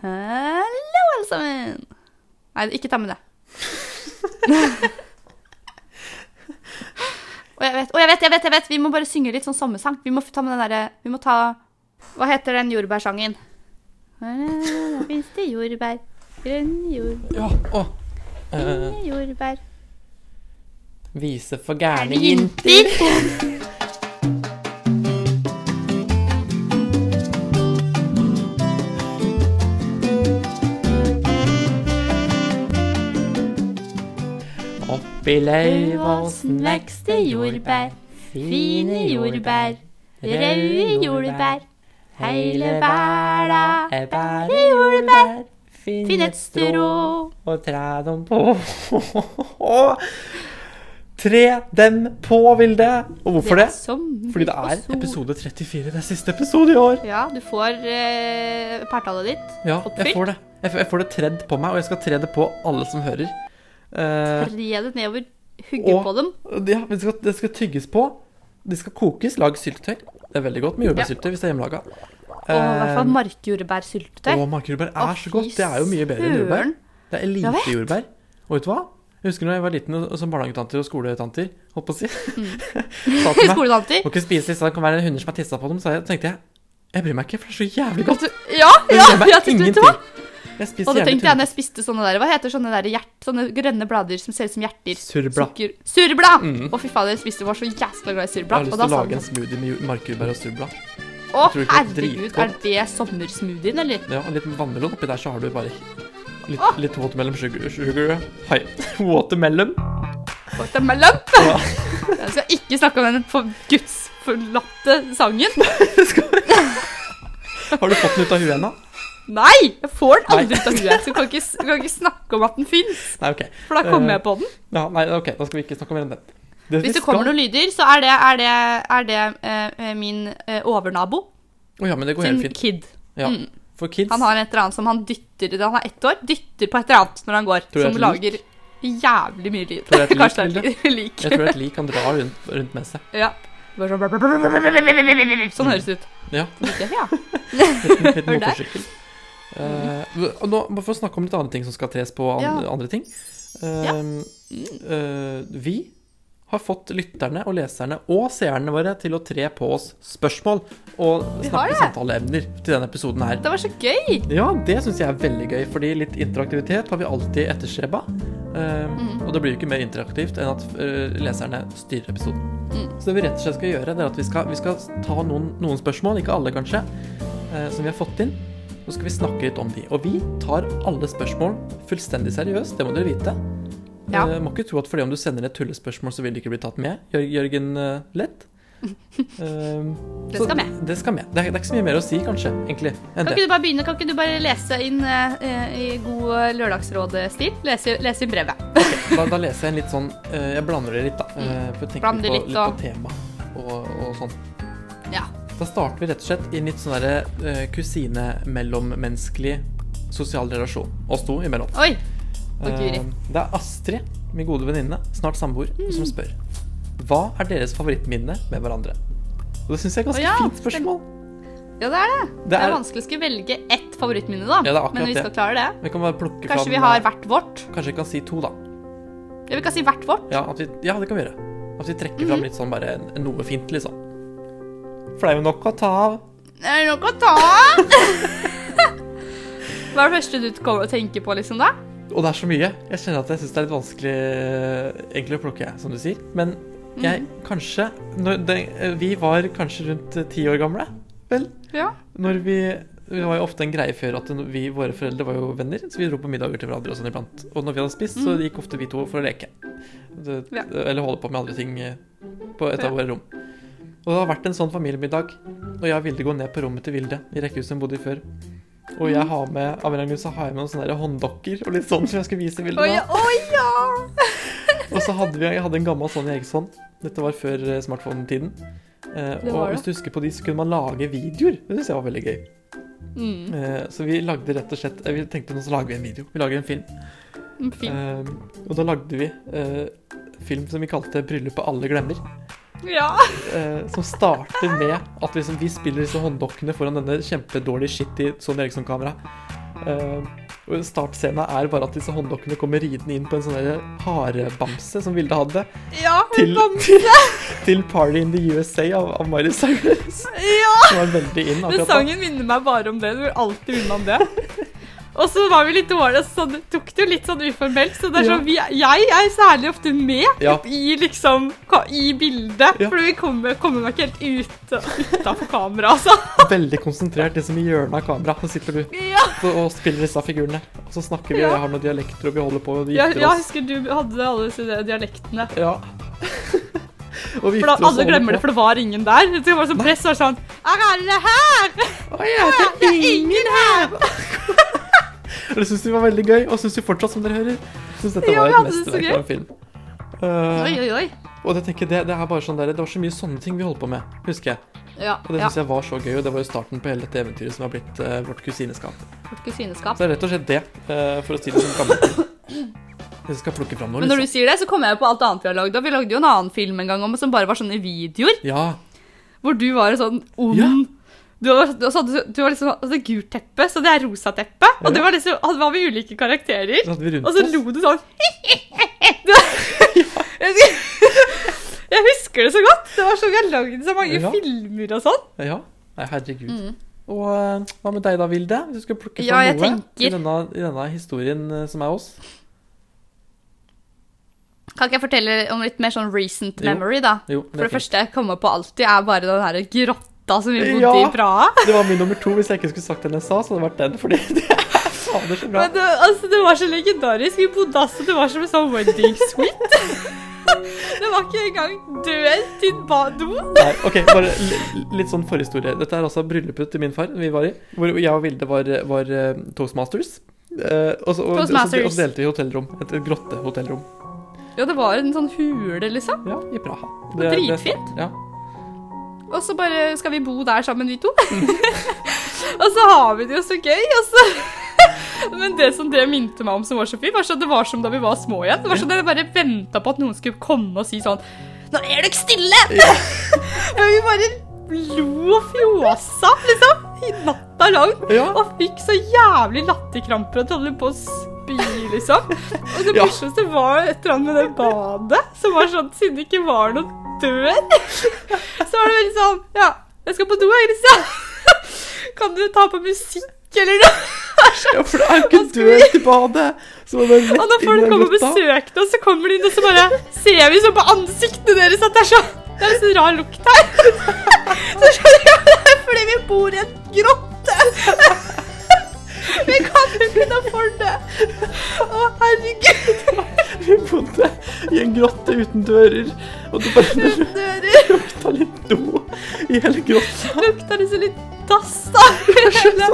Hallo, alle sammen! Nei, ikke ta med det. Og jeg vet, og jeg vet, jeg vet, jeg vet, vi må bare synge litt sånn sommersang. Vi må ta med den derre Vi må ta Hva heter den jordbærsangen? Da fins det jordbær, grønne jordbær, Ja, å. Eh, grønne jordbær vise for gærne jenter. Oppi løyvåsen vokste jordbær, fine jordbær, røde jordbær. Hele verda er bare jordbær, finn et strå og træ dem på. Tre dem på, Vilde. Og hvorfor det? Fordi det er episode 34. Det er siste episode i år. Ja, du får eh, partallet ditt. Ja, jeg får det. Jeg får det tredd på meg, og jeg skal tre det på alle som hører. Eh, Tre det nedover, hugge på dem. ja, det skal, det skal tygges på. De skal kokes. Lag syltetøy. Det er veldig godt med jordbærsyltetøy hvis det er hjemmelaga. Og i hvert fall markjordbærsyltetøy. Å, markjordbær er så godt. Det er jo mye bedre enn jordbær. Det er lite jordbær elitejordbær. Og vet du hva? Jeg husker når jeg var liten som barnehagetanter og skoletanter, holdt på å si, Mm. Skoletanter. Må ikke spise disse, det kan være hunder som har tissa på dem. Så jeg tenkte jeg jeg bryr meg ikke, for det er så jævlig godt. Ja, ja, jeg, jeg ja, du ingenting. Hva? Jeg spiser Og det tenkte jeg når jeg spiste sånne der, hva heter sånne der hjert, sånne grønne blader som ser ut som hjerter. Surblad. Surblad! Mm. Å, fy fader, jeg spiste var så jæskla glad i Jeg har lyst til å lage en smoothie med markjordbær og surblad. Å, er herregud, er det sommersmoothien, eller? Ja, og litt vannmelon oppi der, så har du bare litt, oh. litt watermelon sugar. sugar. Hei. Watermelon. Watermelon! Ja. Jeg skal ikke snakke om den for gudsforlatte sangen. Har du fått den ut av huet ennå? Nei! Jeg får den aldri ut av huet. Så du kan ikke, du kan ikke snakke om at den fins. Nei, ok. For da kommer Eh, jeg på den. Ja, nei, ok, da skal vi ikke snakke mer om den. Det Hvis det kommer noen lyder, så er det, er det, er det uh, min uh, overnabo Oh, ja, men det går sin helt fint. kid. Ja. Mm. For kids Han har et eller annet som han dytter Han har ett år, dytter på et eller annet når han går, det er som lager jævlig mye lyd. Tror jeg, er et lik, Kanskje det er et lik. Jeg tror det er et lik han drar rundt, rundt med seg. Ja. Sånn Sånn høres det ut. Ja, Ikke? Ja. liten, liten motorsykkel. Og nå, bare for å snakke om litt andre ting som skal tres på an, Ja. andre ting. Uh, eh, vi har fått lytterne og leserne og seerne våre til å tre på oss spørsmål og snakke samtaleemner til denne episoden her. Det var så gøy! Ja, det syns jeg er veldig gøy, fordi litt interaktivitet har vi alltid etterstreba. Eh, Mm. Og det blir jo ikke mer interaktivt enn at uh, leserne styrer episoden. Mm. Så det vi rett og slett skal gjøre, det er at vi skal, vi skal ta noen, noen spørsmål, ikke alle kanskje, uh, som vi har fått inn. Så skal vi snakke litt om de. Og vi tar alle spørsmål fullstendig seriøst, det må dere vite. Ja. Uh, må ikke tro at fordi om du sender et tullespørsmål, så vil det ikke bli tatt med. Jør Jørgen uh, Lett. Uh, Det skal med. Det skal med. Det er, det er ikke så mye mer å si, kanskje, egentlig, enn Kan det. ikke du bare begynne? Kan ikke du bare lese inn eh, i god lørdagsrådstil? Lese, lese inn brevet. Da, da leser jeg en litt sånn Jeg blander det litt, da. eh, For å tenke litt på, litt og- på tema og, og sånn. Da starter vi rett og slett i en litt sånn derre uh, kusine-mellommenneskelig sosial relasjon. Oss to imellom. Oi! Guri. Eh, det er Astrid, min gode venninne, snart samboer, som Mm. spør Hva er deres favorittminne med hverandre? Og det syns jeg er ganske oh, ja, fint spørsmål. Ja, det er det. Det Det er er, vanskelig å skulle velge ett favorittminne, da. Ja, det er Men vi skal klare det. vi kan bare plukke Kanskje fram vi har eh, hvert vårt? Kanskje vi kan si to, da. Ja, vi kan si hvert vårt. Ja, at vi, ja det kan vi gjøre. At vi trekker Mhm. fram litt sånn bare noe fint, liksom. For det er jo nok å ta av. Det er nok å ta av! Hva er det første du kommer og tenker på, liksom, da? Og det er så mye. Jeg kjenner at jeg syns det er litt vanskelig eh, egentlig å plukke, som du sier. Men jeg kanskje når det, eh, Vi var kanskje rundt eh, ti år gamle, vel? Ja. Når vi Det var jo ofte en greie før at vi, våre foreldre var jo venner, så vi dro på middager til hverandre og sånn iblant. Og når vi hadde spist, så gikk ofte vi to for å leke. Det, Ja. Eller holde på med andre ting på et av Ja. våre rom. Og det har vært en sånn familiemiddag, og jeg og Vilde går ned på rommet til Vilde i rekkehuset hun bodde i før. Og jeg har med av en gang grunn så har jeg med noen sånne hånddokker og litt sånn som jeg skulle vise Vilde. Oh, ja. Oh, ja! Og så hadde vi, jeg hadde en gammel Sony Eriksson. Dette var før eh, smartphone-tiden. Eh, og hvis du husker på de, så kunne man lage videoer. Det syns jeg var veldig gøy. Mm, Eh, så vi lagde rett og slett eh, Vi tenkte nå så lager vi en video. Vi lager en film. fint. Eh, og da lagde vi eh, film som vi kalte 'Bryllupet alle glemmer'. Ja. Eh, som starter med at liksom, vi spiller disse hånddokkene foran denne kjempedårlige shitty Sony Eriksson-kamera. Eh, og Startscena er bare at disse hånddokkene kommer ridende inn på en sånn harebamse som Vilde hadde, Ja, til, til, til Party in the USA av, av Miley Cyrus. ja! Som var veldig inn akkurat da. sangen minner meg bare om det. Du vil alltid minne om det. Og så var vi litt dårlige, så sånn, tok det jo litt sånn uformelt. Så det er Ja. sånn, vi, jeg er særlig ofte med Ja. i liksom i bildet. Ja. For vi kommer, kommer meg ikke helt ut utafor kamera, altså. Veldig konsentrert, liksom i hjørnet av kameraet. Så sitter du Ja, og, og spiller disse figurene. Og så snakker vi, Ja. og jeg har noen dialekter, og vi holder på, og vi jeg, gifter jeg oss. husker du hadde alle disse dialektene. Ja. og For da alle og glemmer det, for det var ingen der. Det var sånn press var sånn Er alle her? Å, ja, det er ingen her! Det syns de var veldig gøy, og syns de fortsatt, som dere hører. Syns dette var et mesterverk av en film. Uh, Oi, oi, oi. og det, tenker, det, det er bare sånn der, det var så mye sånne ting vi holdt på med, husker jeg. Ja, Og det ja. jeg var så gøy, og det var jo starten på hele dette eventyret som har blitt uh, vårt kusineskap. Vårt kusineskap. Så det er rett og slett det, uh, for å si det som gammelt. Jeg skal plukke fram noe, Men når du liksom. sier det, så kommer jeg på alt annet vi har lagd. Vi lagde jo en annen film en gang om, som bare var sånne videoer. Ja. Hvor du var en sånn ond Ja. Du og så hadde, du var liksom hadde gult teppe, så det er rosa teppe. Og Ja. det var liksom, hadde- var vi ulike karakterer. Og så lo du sånn du, jeg, husker- det så godt. Det var sånn vi har lagd så mange Ja. filmer og sånn. Ja. Nei, herregud. Og eh, hva med deg da, Vilde? Hvis du skal plukke fram ja, noe i denne, i denne historien eh, som er oss. Kan ikke jeg fortelle om litt mer sånn recent Jo. memory, da? Jo, For det første jeg kommer på alltid, er bare den her grotta som vi bodde Ja. i Praha. Det var min nummer to. Hvis jeg ikke skulle sagt den jeg sa, så hadde det vært den. Fordi det er fader så bra. Men det, altså, det var så legendarisk. Vi bodde altså, Det var som en sånn wedding suite. det var ikke engang dør til bado. Nei, ok, bare litt sånn forhistorie. Dette er altså bryllupet til min far vi var i, hvor jeg og Vilde var, var eh, toastmasters. Uh, og, så, og, Toastmasters. og så delte vi hotellrom. Et, et grottehotellrom. Ja, det var en sånn hule, liksom. Ja, i Praha. Dritfint. ja. Og så bare skal vi bo der sammen, vi to. og så har vi det jo så gøy, og så Men det som det minte meg om som var så fint, var sånn det var som da vi var små igjen. Det var sånn at jeg bare venta på at noen skulle komme og si sånn Nå er dere stille! Men vi bare lo og fjåsa, liksom, i natta lang. Ja. Og fikk så jævlig latterkramper at vi holdt på å spy, liksom. Og det Ja. var et eller annet med det badet, som var sånn siden det ikke var noen dør. Så var det veldig sånn Ja, jeg skal på do, jeg, Christian. Kan du ta på musikk, eller noe? ja, for det er jo ikke dør til badet! Så var det Og når rett inn i folk kommer og besøker oss, så kommer de inn, og så bare ser vi sånn på ansiktene deres at det er så Det er så rar lukt her. Så skjønner jeg at det er fordi vi bor i en grotte. Vi kan jo ikke noe for det. Å, herregud. Vi bodde i en grotte uten dører, og det bare Dører. lukta litt do i hele grotta. Lukta det så litt dass da. i hele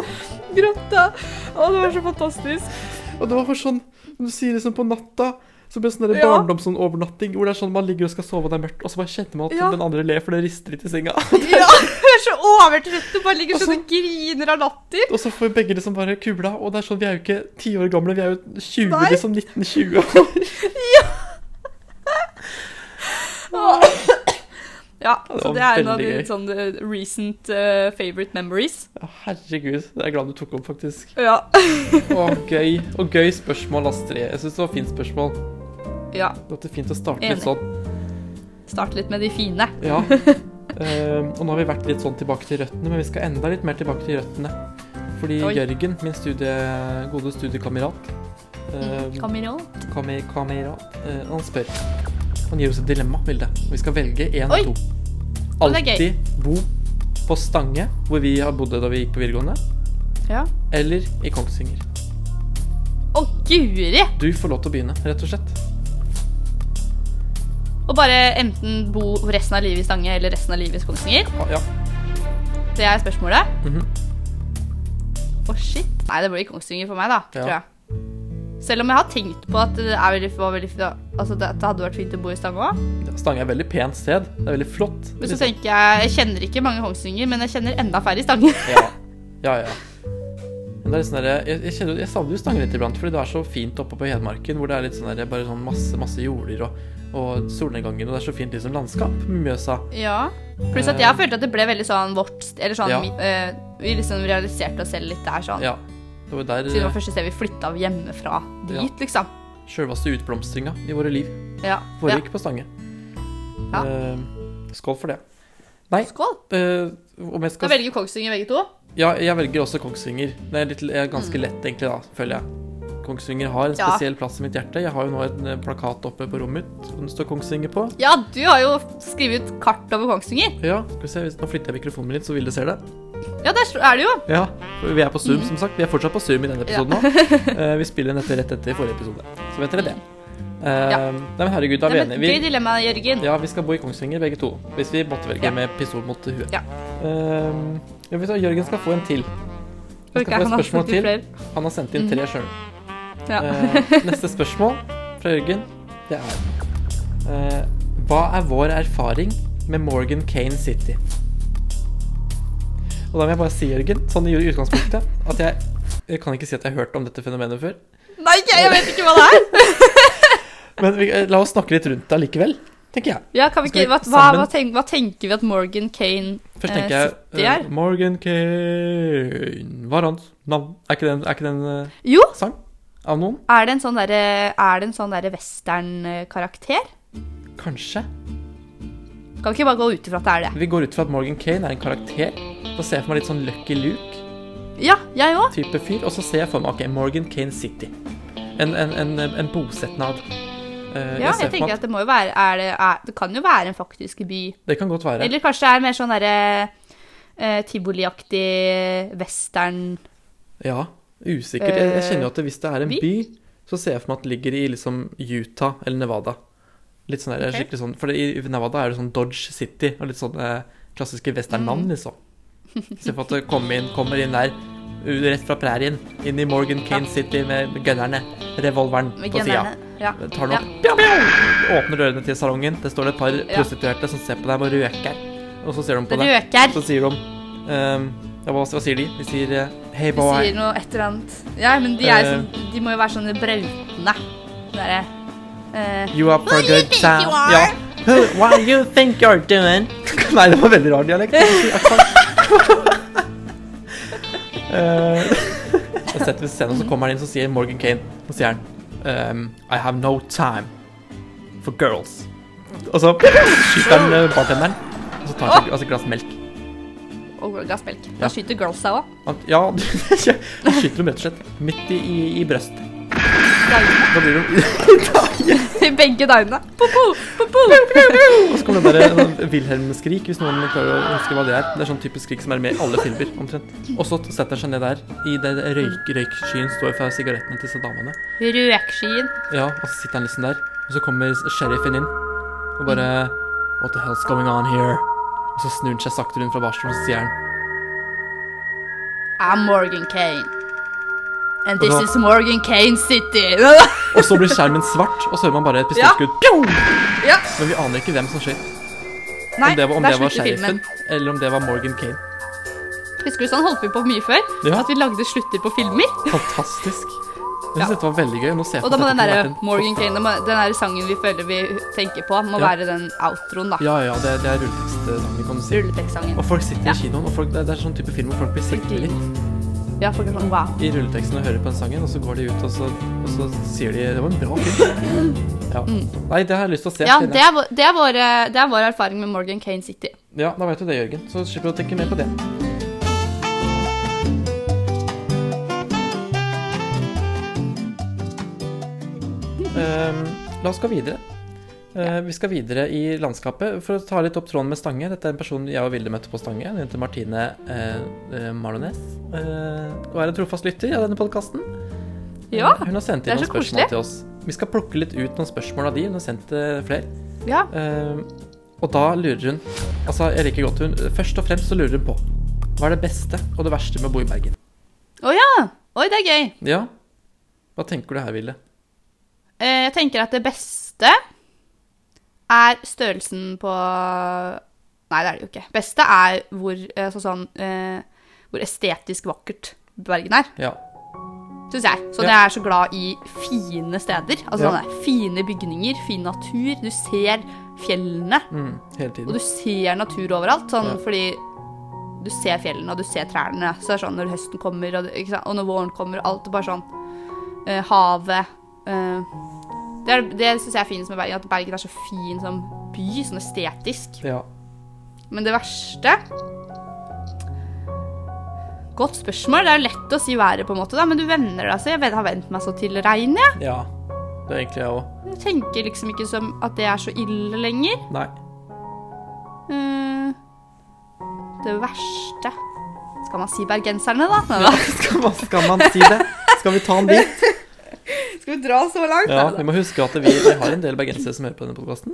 grotta. Å, det var så fantastisk. Og det var for sånn, når du sier liksom på natta, så blir det sånn der Ja. barndomsovernatting, hvor det er sånn man ligger og skal sove og det er mørkt, og så bare kjenner man at Ja. den andre ler, for det rister litt i senga. Ja, jeg er så overtrøtt og bare ligger sånn Og og griner av latter. Og så får vi begge liksom bare kubla, og det er sånn, vi er jo ikke 10 år gamle, vi er jo 20, Nei. liksom 19-20 år. Ja, ja, så det er en av de sånne sånn recent uh, favorite memories. Ja, herregud, det er jeg glad du tok opp, faktisk. Ja. Å, gøy. Og gøy spørsmål, Astrid. Jeg synes det var fint spørsmål. Ja. Det var fint å starte Enig. litt sånn. Starte litt med de fine. Ja. Uh, og nå har vi vært litt sånn tilbake til røttene, men vi skal enda litt mer tilbake til røttene. Fordi Oi. Jørgen, min studie, gode studiekamerat, uh, Kamerat. kame, kamerat, uh, han spør Han gir oss et dilemma, Vilde. Vi skal velge én av to. Er. Alltid bo på Stange, hvor vi har bodd da vi gikk på videregående, Ja. eller i Kongsvinger. Å, guri! Du får lov til å begynne, rett og slett. Og bare enten bo resten av livet i Stange eller resten av livet i Kongsvinger. Ja. Det er spørsmålet. Mhm. Å, shit. Nei, det blir Kongsvinger for meg, da. Ja. Tror jeg. Selv om jeg har tenkt på at det, er veldig, var veldig, altså det, det hadde vært fint å bo i Stange òg. Stange er et veldig pent sted. Det er veldig flott. Men så liksom. tenker jeg Jeg kjenner ikke mange Kongsvinger, men jeg kjenner enda færre i Stange. Ja, ja. ja. Men det er litt sånn der, jeg, jeg, kjenner, jeg savner jo Stange litt iblant, fordi det er så fint oppe på Hedmarken, hvor det er litt sånn der, bare sånn masse, masse jorder og, og solnedgangen, og det er så fint liksom landskap med Mjøsa. Ja. Pluss at jeg følte at det ble veldig sånn vårt Eller sånn Ja. eh, Vi liksom realiserte oss selv litt der, sånn. Ja. Det var der Siden det var første sted vi flytta hjemmefra dit, Ja. liksom. sjølveste utblomstringa i våre liv Ja. foregikk på Stange. Ja. Uh, skål for det. Nei, Skål. Uh, om jeg Da skal velger Kongsvinger begge to. Ja, jeg velger også Kongsvinger. Det er, litt, er ganske lett, egentlig, da, føler jeg. Kongsvinger har en spesiell Ja. plass i mitt hjerte. Jeg har jo nå en eh, plakat oppe på rommet mitt som det står Kongsvinger på. Ja, du har jo skrevet kart over Kongsvinger. Ja, skal vi se, hvis Nå flytter jeg mikrofonen min litt, så vil du se det. Ja, der er det jo. Ja, Vi er på Zoom, som sagt. Vi er fortsatt på Zoom i denne episoden nå. Eh, vi spiller dette rett etter forrige episode, så vet dere det. Uh, Ja. Nei, men herregud, da er vi enige. gøy dilemma, Jørgen. ja, vi skal bo i Kongsvinger begge to. Hvis vi måtte velge Ja. med pistol mot huet. Ja. Eh, jeg vet, Jørgen skal få en til. Han skal få et spørsmål til. Han har sendt inn tre sjøl. Ja. Eh, neste spørsmål fra Jørgen, det er eh, Hva er vår erfaring med Morgan Kane City? Og da må jeg bare si, Jørgen, sånn i utgangspunktet, at jeg, jeg kan ikke si at jeg har hørt om dette fenomenet før. Nei, jeg jeg vet ikke hva det er. Men vi, eh, la oss snakke litt rundt det allikevel, tenker jeg. Ja, kan vi ikke, hva, hva, hva, tenker, hva tenker vi at Morgan Kane Først eh, tenker jeg eh, er? Morgan Kane Hva er hans navn? Er ikke den, er ikke det en uh, Jo, sang av noen? er det en sånn derre Er det en sånn derre western-karakter? Kanskje. Kan vi ikke bare gå ut ifra at det er det? Vi går ut fra at Morgan Kane er en karakter. Da ser jeg for meg litt sånn Lucky Luke. Ja, jeg òg. type fyr, og så ser jeg for meg ok, Morgan Kane City. En, en, en, en bosetnad. Eh, Ja, jeg tenker at at det må jo være er det, er, det kan jo være en faktisk by. Det kan godt være. Eller kanskje det er mer sånn derre eh, tivoliaktig western Ja, usikkert. Jeg, jeg kjenner jo at hvis det er en by? by, så ser jeg for meg at det ligger i liksom Utah eller Nevada. Litt sånn der, Ok. skikkelig sånn, For i Nevada er det sånn Dodge City og litt sånne klassiske western-navn, Mm. liksom. Se for at det kommer inn, kommer inn der, rett fra prærien, inn i Morgan Kane City med gunnerne, revolveren på sida. Ja. Tar den Ja. opp, pjau, pjau, åpner dørene til salongen. Det står det et par Ja. prostituerte som ser på deg og røker. Og så ser de på deg. Røker. Så sier de um, ja, hva, hva sier de? De sier eh, boy. De sier noe et eller annet. Ja, men de, er uh, sånn, de må jo være sånne brautende. Derre uh, You are for good are? Ja. Who, what you think you're doing? Nei, det var veldig rar dialekt. Eh, Jeg setter ved scenen, så kommer han inn, så sier Morgan Kane Så sier han ehm, I have no time for girls. Og så skyter han eh, bartenderen, og så tar han seg altså, et glass melk. og glass melk. Ja. Da skyter girls seg òg. Ja, han skyter dem rett og slett midt i, i, i brøst. Da blir de I begge dagene. Og så kommer det bare sånn Wilhelm-skrik, hvis noen klarer å huske hva det er. Det er sånn typisk skrik som er med i alle filmer, omtrent. Og så setter han seg ned der, i det røyk, røykskyen står fra sigarettene til disse damene. Røkskyen. Ja, og så sitter han liksom der, og så kommer sheriffen inn, og bare What the hell's going on here? Og så snur han seg sakte rundt fra barstolen, og så sier han I'm Morgan Kane. And this is Morgan Kane City. Og så blir skjermen svart, og så hører man bare et pistolskudd. Ja. ja. Men vi aner ikke hvem som skjer. Nei, om det var, om der det var sheriffen, filmen. eller om det var Morgan Kane. Husker du sånn holdt vi på mye før? Ja. At vi lagde slutter på filmer. Fantastisk. Jeg synes dette var veldig gøy. Og da må den en Morgan Kane, den der sangen vi føler vi tenker på, må være den outroen, da. Ja, ja, det, det er rulletekstsangen, kan du. Rulletekstsangen. Og folk sitter i kinoen, og folk, det, er sånn type film hvor folk blir litt Ja, folk er sånn wow. i rulleteksten og hører på den sangen, og så går de ut, og så, og så sier de Det var en bra film. Ja. Nei, det har jeg lyst til å se. Mm. Ja, det er, vår, det, er vår, det er vår erfaring med Morgan Kane City. ja, da vet du det, Jørgen. Så slipper du å tenke mer på det. Um, la oss gå videre. Eh, vi skal videre i landskapet. For å ta litt opp tråden med Stange. Dette er en person jeg og Vilde møtte på Stange. Hun heter Martine eh, eh, Marlones. Eh, og er en trofast lytter av denne podkasten. Ja, Hun har sendt inn noen spørsmål koselig. til oss. Vi skal plukke litt ut noen spørsmål av de. Hun har sendt eh, flere. Ja. Eh, og da lurer hun Altså, jeg liker godt hun Først og fremst så lurer hun på Hva er det beste og det verste med å bo i Bergen? Å ja! Oi, det er gøy. Ja? Hva tenker du her, Ville? Eh, Jeg tenker at det beste er størrelsen på Nei, det er det jo ikke. Beste er hvor, eh, så sånn, eh, hvor estetisk vakkert Bergen er, Ja. syns jeg. Så Ja. jeg er så glad i fine steder. Altså Ja. sånne fine bygninger, fin natur. Du ser fjellene, Mm, hele og du ser natur overalt. Sånn Ja. fordi Du ser fjellene, og du ser trærne. Så det er sånn når høsten kommer, og, og når våren kommer, alt er bare sånn eh, Havet eh, Det, er- det syns jeg er finest med Bergen, at Bergen er så fin som by, sånn estetisk. Ja. Men det verste Godt spørsmål. Det er jo lett å si været, på en måte, da, men du venner deg så. Jeg har vent meg så til regn, jeg. ja. Det er egentlig jeg òg. Jeg tenker liksom ikke som at det er så ille lenger. Nei. Uh, det verste Skal man si bergenserne, da? Nei, da. Skal man, skal man si det? Skal vi ta en dit? Skal vi dra så langt? Ja, vi må huske at vi, vi har en del bergensere som hører på denne podkasten.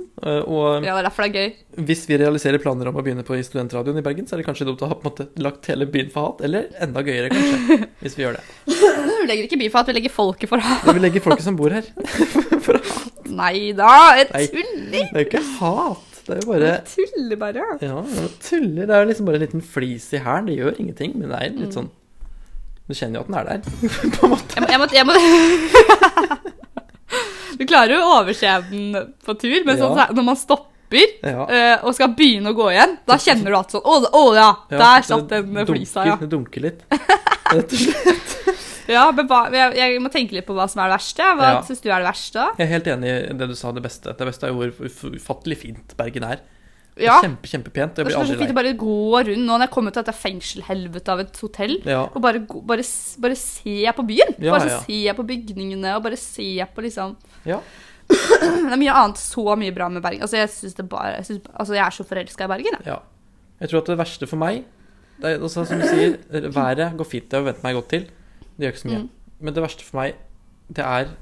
Og Ja, det er derfor det er gøy. hvis vi realiserer planer om å begynne på i studentradioen i Bergen, så er det kanskje dumt å ha på en måte lagt hele byen for hat. Eller enda gøyere, kanskje, hvis vi gjør det. Vi legger ikke by for hat, vi legger folket for hat. Men vi legger folket som bor her. For hat. Nei da, jeg tuller. Det er jo ikke hat. Det er jo bare tuller bare. Ja, det er tuller. Det er jo liksom bare en liten flis i hælen. Det gjør ingenting, men det er litt sånn Du kjenner jo at den er der, på en måte. Jeg må, jeg må, jeg må Du klarer jo å overse den på tur, men sånn, Ja. når man stopper Ja. eh, og skal begynne å gå igjen, da kjenner du at sånn Å, å ja, Ja, der satt den flisa, ja. Det dunker litt. Rett og slett. ja jeg, jeg må tenke litt på hva som er det verste. Hva Ja. syns du er det verste? da? Jeg er helt enig i det du sa, det beste. Det beste er jo hvor ufattelig fint Bergen er. Det Ja, Kjempe, kjempepent. Jeg det blir så aldri fint å bare gå rundt nå når jeg kommer ut av dette fengselhelvetet av et hotell. Ja. Og bare, bare, bare se på byen. Ja, bare ser se på bygningene og bare se på liksom ja. Det er mye annet så mye bra med Bergen. Altså, jeg synes det bare jeg, synes, altså, jeg er så forelska i Bergen. Jeg. Ja. Jeg tror at det verste for meg det er, også, Som du sier, været går fint. Det har jeg vent meg godt til. Det gjør ikke så mye. Mm. Men det verste for meg, det er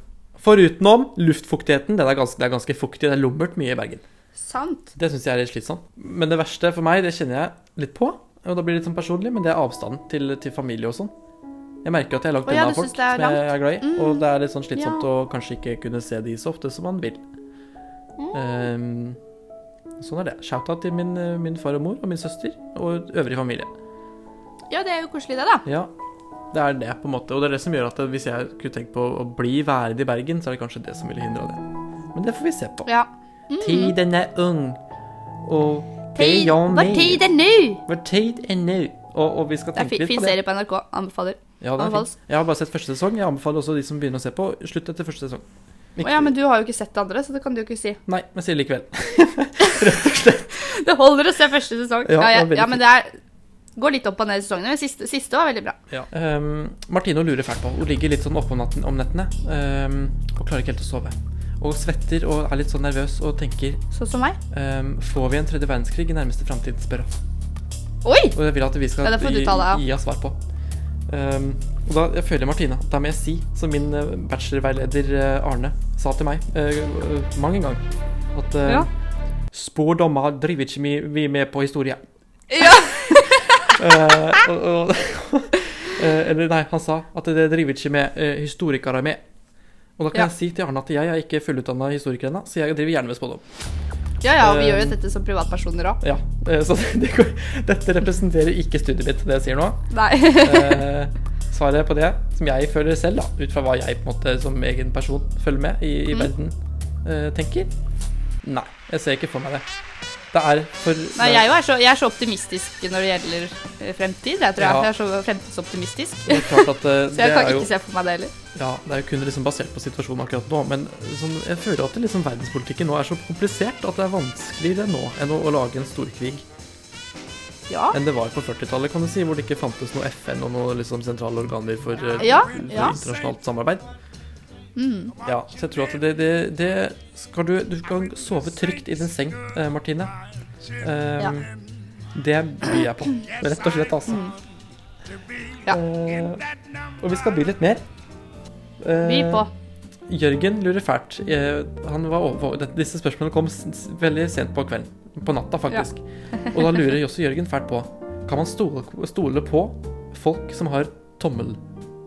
Forutenom luftfuktigheten. Den er ganske, det er ganske fuktig. Det er lummert mye i Bergen. Sant. Det syns jeg er litt slitsomt. Men det verste for meg, det kjenner jeg litt på. Og da blir det litt sånn personlig, men det er avstanden til, til familie og sånn. Jeg merker at jeg er langt Å ja, unna folk som jeg er glad i. Mm. Og det er litt sånn slitsomt Ja. å kanskje ikke kunne se de så ofte som man vil. Mm. Um, sånn er det. Shout-out til min, min far og mor og min søster og øvrig familie. Ja, det er jo koselig, det, da. Ja, det er det, på en måte. Og det er det som gjør at hvis jeg kunne tenkt på å bli værende i Bergen, så er det kanskje det som ville hindra det. Men det får vi se på. Ja. Tiden er ung, det Tid, gjør hva meg. tid er nå? Vår tid er nå. Og, og vi skal Det er tenke fin, litt fin på det. serie på NRK. Anbefaler. Ja, det er Anbefales. fint. Jeg har bare sett første sesong. Jeg anbefaler også de som begynner å se på, slutt etter første sesong. Å ja, men du har jo ikke sett det andre, så det kan du jo ikke si. Nei, men sier likevel. Det holder å se første sesong. Ja, Ja, det ja, er veldig ja men det er går litt opp og ned i sesongene. Men siste, siste var veldig bra. Ja. Um, Martino lurer fælt på. Hun ligger litt sånn oppe om, natten, om nettene um, og klarer ikke helt å sove. Og svetter og er litt sånn nervøs og tenker Sånn som meg. um, Får vi en tredje verdenskrig i nærmeste framtid? spør hun. Oi! Og jeg vil at vi skal Ja, det får du gi, gi oss svar på. Um, og da jeg føler Martina, da må jeg si, som min eh, bachelorveileder eh, Arne sa til meg uh, eh, mange ganger, at uh, Ja. spådommer driver ikke vi, vi med på historie. Ja. uh, uh, eller nei, han sa at det driver ikke med historikere med. Og da kan Ja. jeg si til Arne at jeg er ikke fullutdanna historiker ennå, så jeg driver gjerne med spådom. ja, ja, og vi uh, gjør jo dette som privatpersoner òg. Ja, eh, så det det, dette representerer ikke studiet mitt, det jeg sier nå. Nei. uh, svaret på det, som jeg føler selv, da, ut fra hva jeg på en måte som egen person følger med i, i Mm. verden, uh, tenker Nei, jeg ser ikke for meg det. Det er for Nei, jeg, jo er så, jeg er så optimistisk når det gjelder eh, fremtid. Jeg tror Ja. jeg er så fremtidsoptimistisk. det er klart at eh, Så det jeg kan er jo ikke se for meg det heller. Ja, det er jo kun liksom basert på situasjonen akkurat nå, men sånn, jeg føler at liksom verdenspolitikken nå er så komplisert at det er vanskeligere nå enn å, å lage en storkrig Ja. enn det var på 40-tallet, kan du si, hvor det ikke fantes noe FN og noen liksom sentrale organer for, eh, Ja, for internasjonalt samarbeid. Mm. Ja, så jeg tror at det, det, det skal du Du kan sove trygt i din seng, eh, Martine. Um, Det byr jeg på, rett og slett, altså. Mm. Ja. Uh, og vi skal by litt mer. Uh, By på. Jørgen lurer fælt. Han var over, disse spørsmålene kom veldig sent på kvelden. På natta, faktisk. Og da lurer også Jørgen fælt på Kan man stole, stole på folk som har tommel...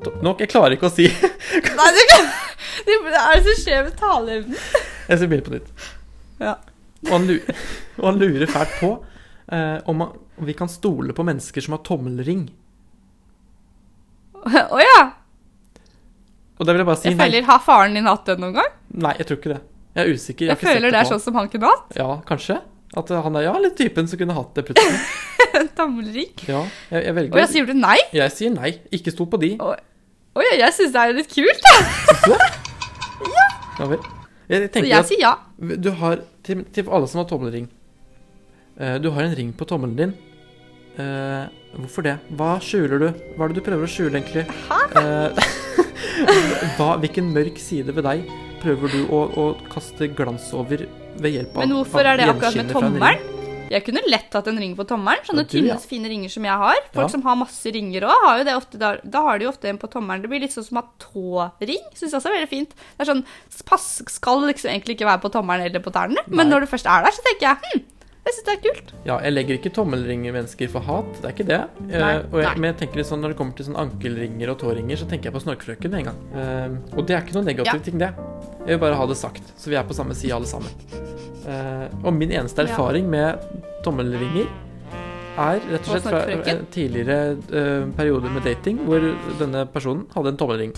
to- Nok, jeg klarer ikke å si Nei, du kan, det er det som skjer med taleevnen? Jeg ser bildet på nytt. Ja. Og han, lurer, og han lurer fælt på eh, om, man, om vi kan stole på mennesker som har tommelring. Å ja. Og da vil jeg bare si Jeg nei. føler, Har faren din hatt det noen gang? Nei, jeg tror ikke det. Jeg er usikker. Jeg, jeg føler det er sånn som han kunne hatt. Ja, kanskje. At han er ja, litt typen som kunne hatt det plutselig. tommelring. Ja, jeg, jeg Og jeg sier du nei? Jeg sier nei. Ikke stol på de. Oi, jeg syns det er litt kult. da. Ja vel. Jeg Så jeg sier ja. du har Til, til alle som har tommelring. uh, du har en ring på tommelen din. Uh, hvorfor det? Hva skjuler du? Hva er det du prøver å skjule, egentlig? Uh, hva, hvilken mørk side ved deg prøver du å, å kaste glans over ved hjelp av Men hvorfor er det akkurat med tommelen? Jeg kunne lett hatt en ring på tommelen. Sånne Ja, du, tynne, ja. fine ringer som jeg har. Folk Ja. som har masse ringer òg, har jo det ofte. Da, da har de jo ofte en på tommelen. Det blir litt sånn som å ha tåring. Syns jeg også er veldig fint. Det er sånn, Pass skal liksom egentlig ikke være på tommelen eller på tærne, Nei. men når du først er der, så tenker jeg hm, jeg syns det er kult. Ja, jeg legger ikke tommelringer mennesker for hat, det er ikke det. Eh, Nei, og jeg, men jeg tenker litt sånn, når det kommer til sånn ankelringer og tåringer, så tenker jeg på Snorkfrøken en gang. Uh, og det er ikke noe negativ Ja. ting, det. Jeg vil bare ha det sagt, så vi er på samme side alle sammen. Eh, og min eneste Ja. erfaring med tommelringer er rett og slett fra en tidligere eh, periode med dating, hvor denne personen hadde en tommelring.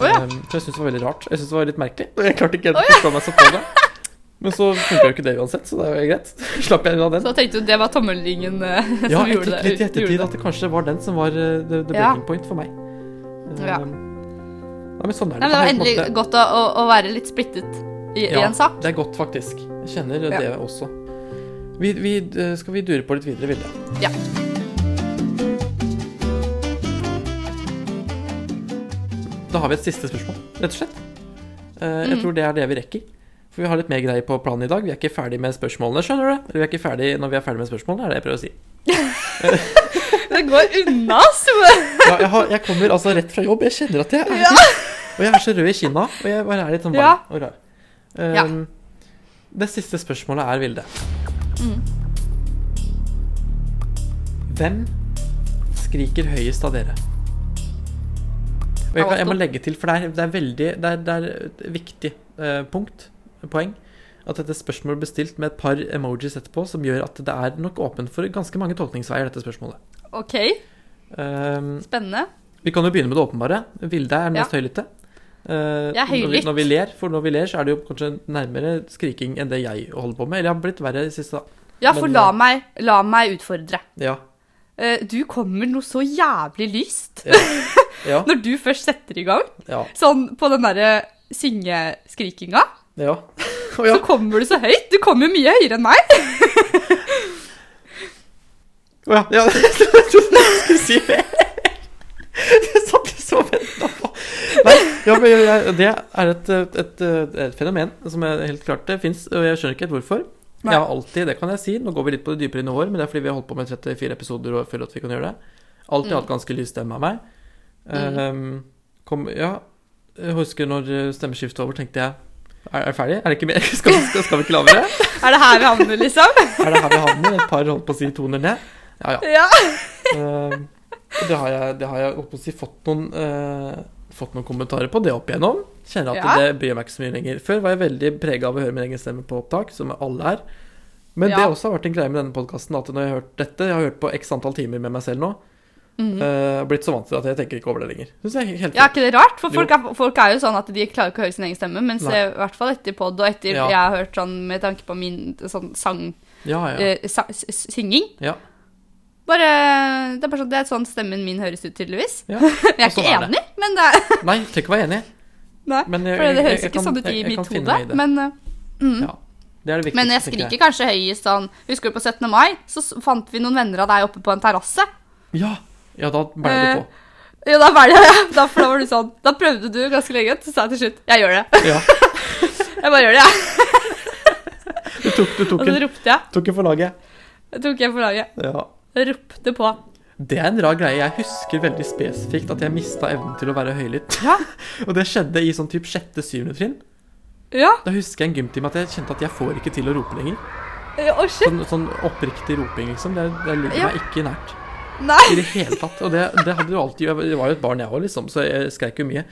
Oh, ja. Eh, så jeg syntes det var veldig rart. Jeg syntes det var litt merkelig. Og jeg klarte ikke helt å forstå meg så på det. Men så funka jo ikke det uansett, så det er jo greit. Slapp jeg unna den. Så da tenkte du det var tommelringen eh, som Ja, jeg gjorde det. tenkte litt i ettertid at det kanskje var den som var uh, the, the Ja. breaking point for meg. Ja. Um, ja, men sånn er det. Nei, men det var endelig måte. godt å, å, være litt splittet i, i en sak. Ja, Det er godt, faktisk. Jeg kjenner Ja. det også. Vi, vi, eh, skal vi dure på litt videre, Vilde? Ja. Da har vi et siste spørsmål, rett og slett. Eh, Jeg Mhm. tror det er det vi rekker. For vi har litt mer greier på planen i dag. Vi er ikke ferdig med spørsmålene, skjønner du? Vi er ikke ferdig når vi er ferdig med spørsmålene, er det jeg prøver å si. Det går unna, Sue. Ja, jeg, har, jeg kommer altså rett fra jobb. Jeg kjenner at jeg er Ja. Og jeg er så rød i kinna, og jeg bare er litt sånn varm Ja. og rar. Ja. Det siste spørsmålet er, Vilde Mm. Hvem skriker høyest av dere? Og jeg, kan, jeg må legge til, for det er, det er veldig Det er, det er et viktig eh, punkt, poeng, at dette spørsmålet er stilt med et par emojis etterpå, som gjør at det er nok åpent for ganske mange tolkningsveier, dette spørsmålet. OK, Um, spennende. vi kan jo begynne med det åpenbare. Vilde er mest høylytte. Eh, er Når vi, ler, for når vi ler, så er det jo kanskje nærmere skriking enn det jeg holder på med. Eller jeg har blitt verre i det siste. Ja, for Men, la eh, meg, la meg utfordre. Ja. Eh, Du kommer noe så jævlig lyst Ja. Ja. når du først setter i gang. Ja. Sånn på den derre syngeskrikinga. ja. Å Så kommer du så høyt. Du kommer mye høyere enn meg. Å ja. ja. Jeg trodde du skulle si. Det satt jeg så og venta på. Nei, ja, men jeg, det er et, et, et fenomen som er helt klart det fins, og jeg skjønner ikke helt hvorfor. Nei. Jeg har alltid, det kan jeg si, nå går vi litt på det dypere nivåer, men det er fordi vi har holdt på med 34 episoder og føler at vi kan gjøre det. Alltid Mm. hatt ganske lys stemme av meg. Mm. Um, kom, ja, jeg husker når stemmeskiftet var over, tenkte jeg Er det ferdig? Er det ikke mer? Skal, skal, skal vi ikke lavere? Er det her vi havner, liksom? Er det her vi havner? Et par holdt på å si toner ned? Ja, ja. Ja. Ehm, det har jeg, det har jeg si, fått noen eh, Fått noen kommentarer på det opp igjennom. Kjenner at Ja. det bryr meg ikke så mye lenger. Før var jeg veldig prega av å høre min egen stemme på opptak, som alle er. Men det Ja. også har vært en greie med denne podkasten at når jeg har hørt dette Jeg har hørt på x antall timer med meg selv nå. Mm -hmm. uh, blitt så vant til at jeg tenker ikke over det lenger. Synes jeg er helt Ja, er ikke det rart? For folk er, folk er jo sånn at de klarer ikke å høre sin egen stemme. Mens eh, i hvert fall etter pod og etter Ja. jeg har hørt sånn med tanke på min sånn sang, Ja, ja. Uh, sa, synging ja. Bare, det er bare sånn, det er sånn stemmen min høres ut, tydeligvis. ja. Jeg er sånn ikke er enig, men det er Nei, trenger ikke være enig. Nei, Men jeg- for det jeg- høres jeg ikke kan- sånn ut i jeg- jeg mitt hode. Men, eh, mm. Ja. Det det men jeg skriker kanskje høyest sånn Husker du på 17. mai? Så fant vi noen venner av deg oppe på en terrasse. Ja, ja da ble det Eh, på. Ja, da var det da, for da var du sånn Da prøvde du ganske lenge, så sa jeg til slutt Jeg gjør det. Ja, Jeg bare gjør det, jeg. du tok, du tok, Og så ropte jeg. tok en for laget. Jeg tok en for laget. Ja. Ropte på. Det er en rar greie. Jeg husker veldig spesifikt at jeg mista evnen til å være høylytt. Ja. Og det skjedde i sånn typ sjette-syvende trinn. Ja. Da husker jeg en gymtime at jeg kjente at jeg får ikke til å rope lenger. Shit. Sånn, sånn oppriktig roping, liksom. Det, det ligger Ja. meg ikke nært Nei. i det hele tatt. Og det, det hadde jo alltid Jeg var jo et barn, jeg òg, liksom, så jeg skreik jo mye.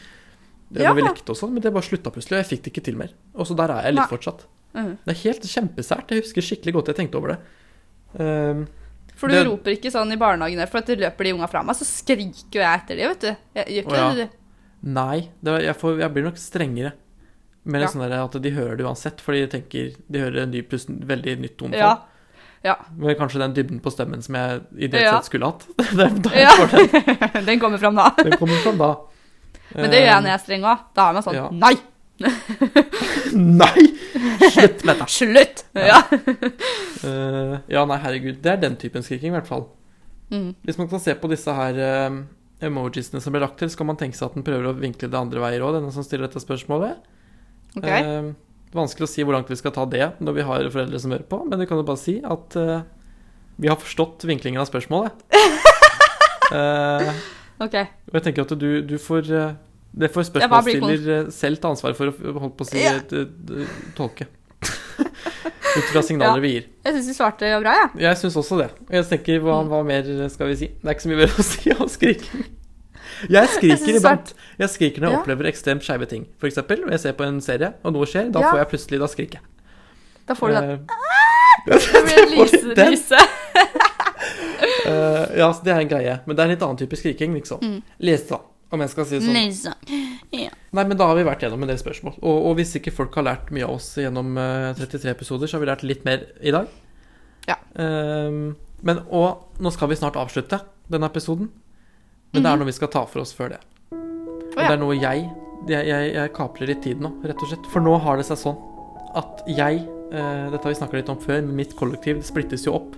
Det, Ja. Når vi lekte og sånn, men det bare slutta plutselig, og jeg fikk det ikke til mer. Og så der er jeg litt Nei. fortsatt. Mm. Det er helt kjempesært. Jeg husker skikkelig godt jeg tenkte over det. Ehm, For du Det- roper ikke sånn i barnehagen, der, for at løper de unga fra meg, så skriker jo jeg etter de, vet du. Jeg gjør ikke oh, ja. det, du. Nei, det, var- jeg, får, jeg blir nok strengere. Mer Ja. sånn at de hører det uansett, fordi de tenker de hører en ny pluss veldig nytt tonefall. Ja. Ja. Med kanskje den dybden på stemmen som jeg ideelt Ja. sett skulle hatt. Jeg ja. den. Den kommer fram da. Den kommer fram da. Men det gjør jeg Eh, når jeg er streng òg. Da er man sånn. Nei! Nei! Slutt med dette. Slutt! Ja. uh, ja, nei, herregud. Det er den typen skriking, i hvert fall. Mm. Hvis man kan se på disse her uh, emojisene som ble lagt til, så kan man tenke seg at den prøver å vinkle det andre veier òg, denne som stiller dette spørsmålet. Okay. Uh, vanskelig å si hvor langt vi skal ta det når vi har foreldre som hører på, men vi kan jo bare si at eh, vi har forstått vinklingen av spørsmålet. Eh, ok. og jeg tenker at du, du får eh, Det får spørsmålsstiller eh, selv ta ansvar for å holdt på å si Ja. tolke. Ut fra signaler Ja. vi gir. Jeg syns vi svarte bra, ja. Jeg syns også det. Og jeg tenker, hva, Mm. hva mer skal vi si? Det er ikke så mye mer å si om skriking. Jeg skriker iblant. Jeg skriker når jeg opplever ekstremt skeive ting. For eksempel, når jeg ser på en serie, og noe skjer, da får jeg plutselig Da skriker jeg. Da får du den. Eh, Det blir lyse. lyse. eh, ja, så det er en greie. Men det er en litt annen type skriking, liksom. Mm. Lese, om jeg skal si det sånn. Lyse. Nei, men da har vi vært gjennom en del spørsmål. Og, og hvis ikke folk har lært mye av oss gjennom eh, 33 episoder, så har vi lært litt mer i dag. Ja. Um, men og nå skal vi snart avslutte denne episoden. Men det er noe vi skal ta for oss før det. Og Mhm. ja. det er noe jeg jeg, jeg jeg kaprer litt tid nå, rett og slett. For nå har det seg sånn at jeg eh, Dette har vi snakka litt om før, men mitt kollektiv det splittes jo opp.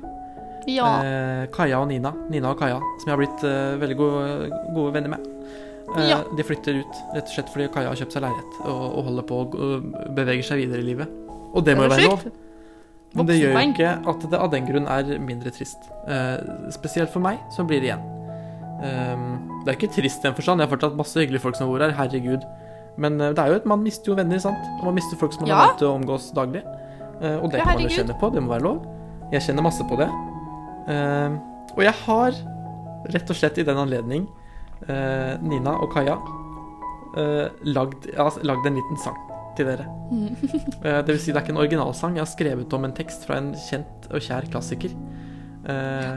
Ja. Eh, Kaja og Nina, Nina og Kaja, som jeg har blitt eh, veldig gode, gode venner med. Eh, Ja. De flytter ut rett og slett fordi Kaja har kjøpt seg leilighet og, og holder på å beveger seg videre i livet. Og det må jo være lov. Men det gjør jo ikke at det av den grunn er mindre trist. Eh, spesielt for meg, som blir det igjen. Eh, det er ikke trist i den forstand. Jeg har fortsatt masse hyggelige folk som bor her. Herregud. Men eh, det er jo et, man mister jo venner, sant? Og man mister folk som man Ja. har vant til å omgås daglig. Eh, og det Ja, kan man jo kjenne på. Det må være lov. Jeg kjenner masse på det. Ehm, og jeg har rett og slett i den anledning, Nina og Kaja, eh, lagd, har lagd en liten sang til dere. Eh, Det vil si, det er ikke en originalsang. Jeg har skrevet om en tekst fra en kjent og kjær klassiker. eh,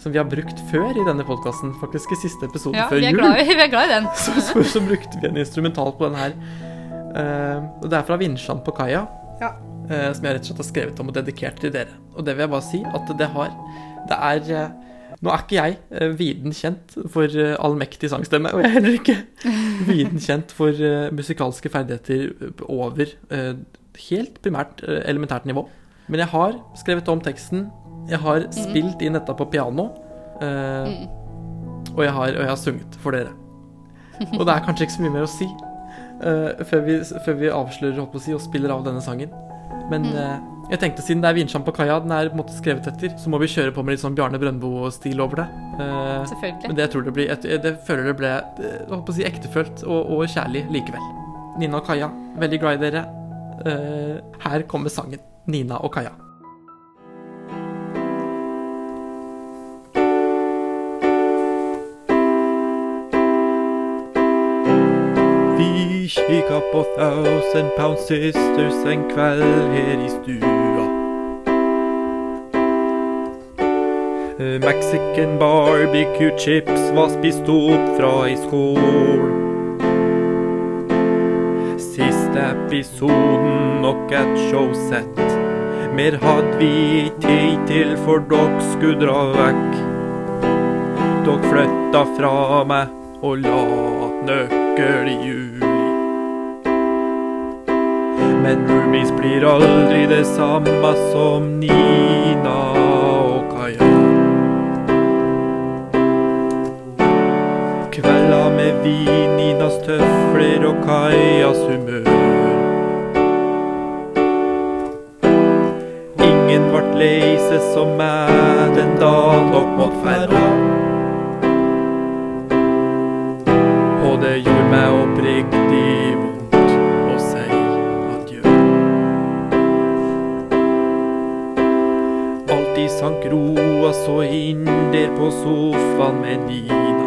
som vi har brukt før i denne podkasten, faktisk i siste episode Ja, før vi jul. i, vi er glad i den. Så, så, så brukte vi en instrumental på den her. Eh, og det er fra Vinsjan på kaia, Ja. eh, som jeg rett og slett har skrevet om og dedikert til dere. Og det vil jeg bare si at det har Det er eh, Nå er ikke jeg eh, viden kjent for eh, allmektig sangstemme, og jeg er heller ikke viden kjent for eh, musikalske ferdigheter over helt primært elementært nivå. Men jeg har skrevet om teksten, jeg har spilt inn dette på piano, Mm. og, jeg har, og jeg har sunget for dere. Og det er kanskje ikke så mye mer å si før, vi, før vi avslører holdt på å si, og spiller av denne sangen. Men Mm. Jeg tenkte siden det er Vinsjan på kaia den er på en måte skrevet etter, så må vi kjøre på med litt sånn Bjarne Brøndbo-stil over det. Uh, Selvfølgelig. men det jeg tror det blir Jeg, jeg, jeg føler det ble jeg å si ektefølt og, og kjærlig likevel. Nina og Kaja, veldig glad i dere. Uh, her kommer sangen. Nina og Kaja. Vi kapp og Thousand Pound Sisters en kveld her i stua. Mexican barbecue chips var spist opp fra i skål. Siste episoden nok et showsett. Mer hadde vi tid til, for dere skulle dra vekk. Dere flytta fra meg og la nøkkel i juli. Men roomies blir aldri det samme som Nina og Kaja. Kvelda med vin, Ninas tøfler og Kajas humør. Ingen vart lei seg som meg den dagen dere måtte ferda. Og det gjorde meg oppriktig vondt sank roa så inn der på sofaen med Nina.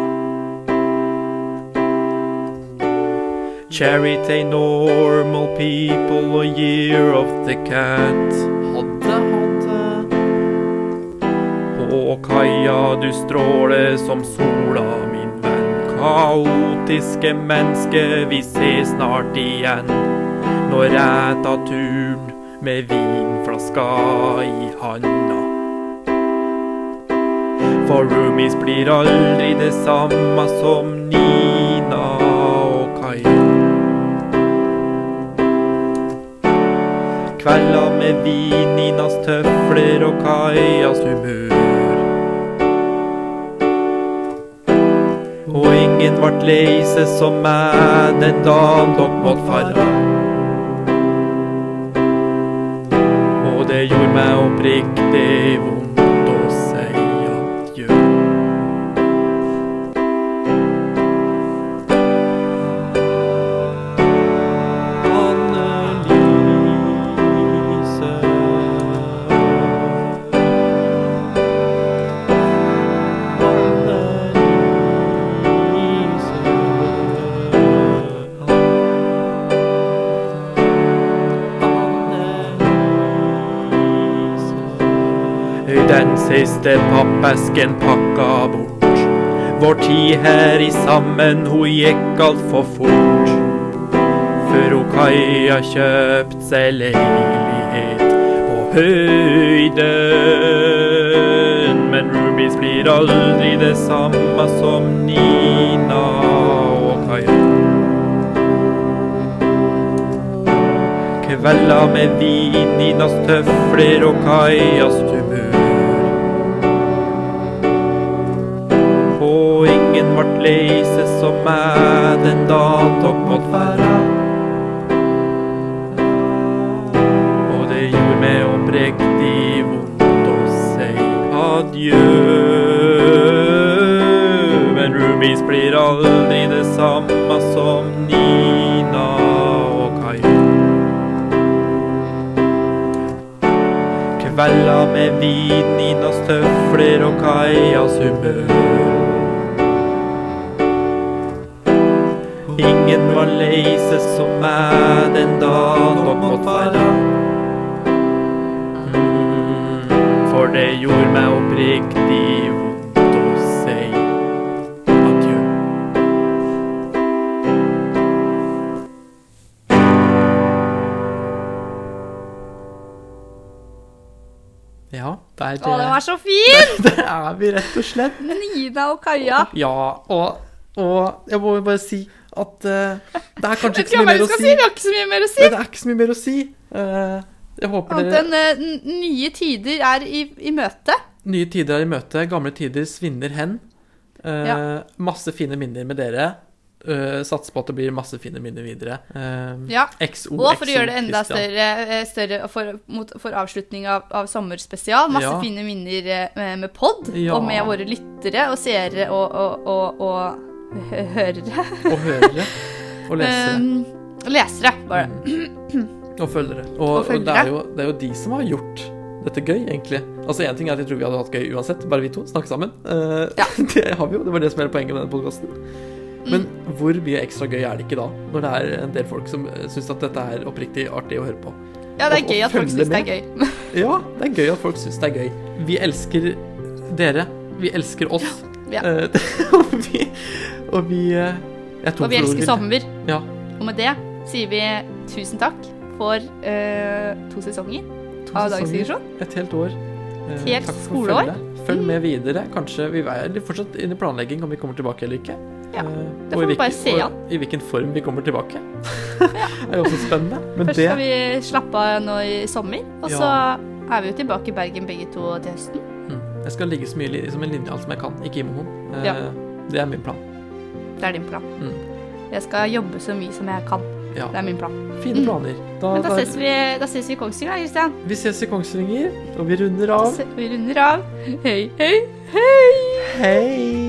Charity normal people og year of the cat. Hadde, hadde Å, Kaja, du stråler som sola, min venn. Kaotiske menneske, vi ses snart igjen. Når jeg tar turen med vinflaska i handa. For roomies blir aldri det samme som Nina og Kai. Kvelda med vin, Ninas tøfler og Kajas humør. Og ingen vart lei seg som meg den dagen dere måtte fara. Og det gjorde meg oppriktig vondt pappesken pakka bort. Vår tid her i sammen, hun gikk altfor fort. Før hun Kaja kjøpt seg leilighet på høyden. Men Rubies blir aldri det samme som Nina og Kaja. Kvelder med vin, Ninas tøfler og Kajas humør. Ingen vart leise som meg den da tok mot færa. Og det gjorde meg oppriktig vondt å si adjø. Men Rubies blir aldri det samme som Nina og Kaja. Kvelder med vin, Ninas tøfler og Kajas humør. Ingen var lei seg som meg den dagen dere måtte være. Mm, For det gjorde meg oppriktig vondt å si adjø. Ja, der, Å, det var så fint! der er vi rett og slett. Nina og Kaja. Ja, og, og jeg må bare si at uh, det er kanskje ikke så mye mer å si. Vi har ikke så mye mer å si. Men det er ikke så mye mer å si. Uh, jeg håper Annet dere enn eh, n- nye tider er i, i møte. Nye tider er i møte, gamle tider svinner hen. Ja. Masse fine minner med dere. Uh, Satser på at det blir masse fine minner videre. Uh, Ja. XO, Og for å gjøre det enda større, større for, mot, for avslutning av, av sommerspesial. Masse Ja. fine minner med, med pod, Ja. og med våre lyttere og seere og, og, og, og hørere. Og hørere. Og lesere. Um, lesere, bare. Og følgere. Og, Og og, det, er jo, det er jo de som har gjort dette gøy, egentlig. Altså Én ting er at jeg tror vi hadde hatt gøy uansett, bare vi to snakke sammen. Uh, Ja. Det har vi jo. Det var det som er poenget med denne podkasten. Men hvor mye ekstra gøy er det ikke da, når det er en del folk som syns at dette er oppriktig artig å høre på? Ja, det er Og- gøy at folk syns det er gøy. Ja, det er gøy at folk syns det er gøy. Vi elsker dere. Vi elsker oss. Ja. ja. og vi, og vi eh, jeg Og vi elsker sommer. Ja. Og med det sier vi tusen takk for uh, to sesonger To av Digresjon. Et helt år. Uh, helt takk for skoleår. Følg med videre. Kanskje Vi er fortsatt inne i planlegging om vi kommer tilbake eller ikke. Ja, det får i vi bare se an. Og i hvilken form vi kommer tilbake. Det er jo også spennende. Men Først det skal vi slappe av nå i sommer, og så er vi jo tilbake i Bergen begge to til høsten. mm, Jeg skal ligge så mye som en linjal som jeg kan. Meg. Eh, Ja. Det er min plan. Det er din plan. Mm. Jeg skal jobbe så mye som jeg kan. Ja. Det er min plan. Fine Mm. planer. Da, Men da da- ses vi, da ses vi i Kongsvinger, da, Kristian. vi ses i Kongsvinger, og vi runder av. Vi runder av. Hei, hei, hei! Hei!